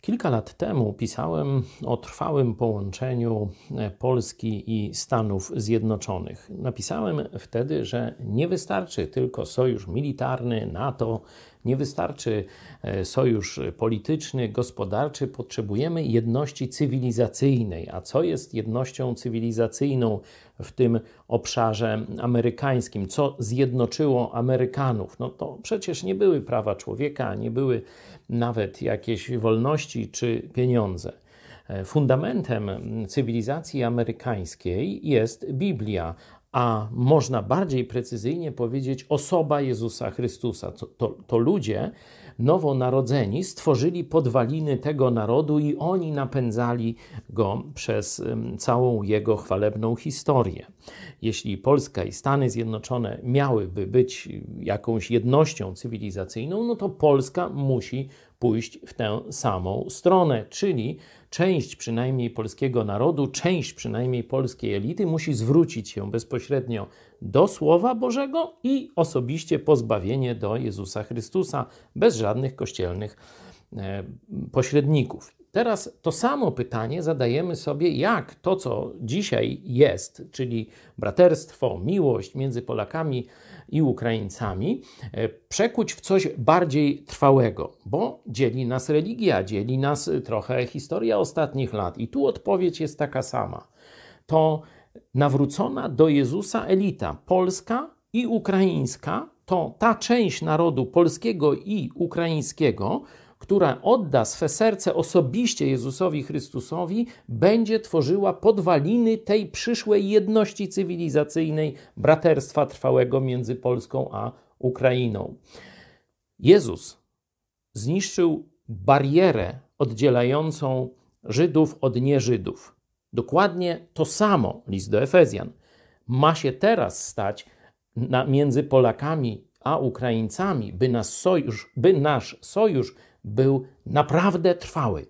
Kilka lat temu pisałem o trwałym połączeniu e, Polski i Stanów Zjednoczonych. Napisałem wtedy, że nie wystarczy tylko sojusz militarny, NATO, nie wystarczy e, sojusz polityczny, gospodarczy, potrzebujemy jedności cywilizacyjnej. A co jest jednością cywilizacyjną w tym obszarze amerykańskim? Co zjednoczyło Amerykanów? No to przecież nie były prawa człowieka, nie były nawet jakieś wolności czy pieniądze. E, fundamentem cywilizacji amerykańskiej jest Biblia, a można bardziej precyzyjnie powiedzieć osoba Jezusa Chrystusa. To, to, to, ludzie nowonarodzeni stworzyli podwaliny tego narodu i oni napędzali go przez całą jego chwalebną historię. Jeśli Polska i Stany Zjednoczone miałyby być jakąś jednością cywilizacyjną, no to Polska musi pójść w tę samą stronę, czyli część przynajmniej polskiego narodu, część przynajmniej polskiej elity musi zwrócić się bezpośrednio do Słowa Bożego i osobiście pozbawienie do Jezusa Chrystusa, bez żadnych kościelnych e, pośredników. Teraz to samo pytanie zadajemy sobie, jak to, co dzisiaj jest, czyli braterstwo, miłość między Polakami i Ukraińcami, e, przekuć w coś bardziej trwałego, bo dzieli nas religia, dzieli nas trochę historia ostatnich lat. I tu odpowiedź jest taka sama. To nawrócona do Jezusa elita polska i ukraińska, to ta część narodu polskiego i ukraińskiego, która odda swe serce osobiście Jezusowi Chrystusowi, będzie tworzyła podwaliny tej przyszłej jedności cywilizacyjnej, braterstwa trwałego między Polską a Ukrainą. Jezus zniszczył barierę oddzielającą Żydów od nieżydów. Dokładnie to samo, list do Efezjan, ma się teraz stać na, między Polakami a Ukraińcami, by, nas sojusz, by nasz sojusz był naprawdę trwały.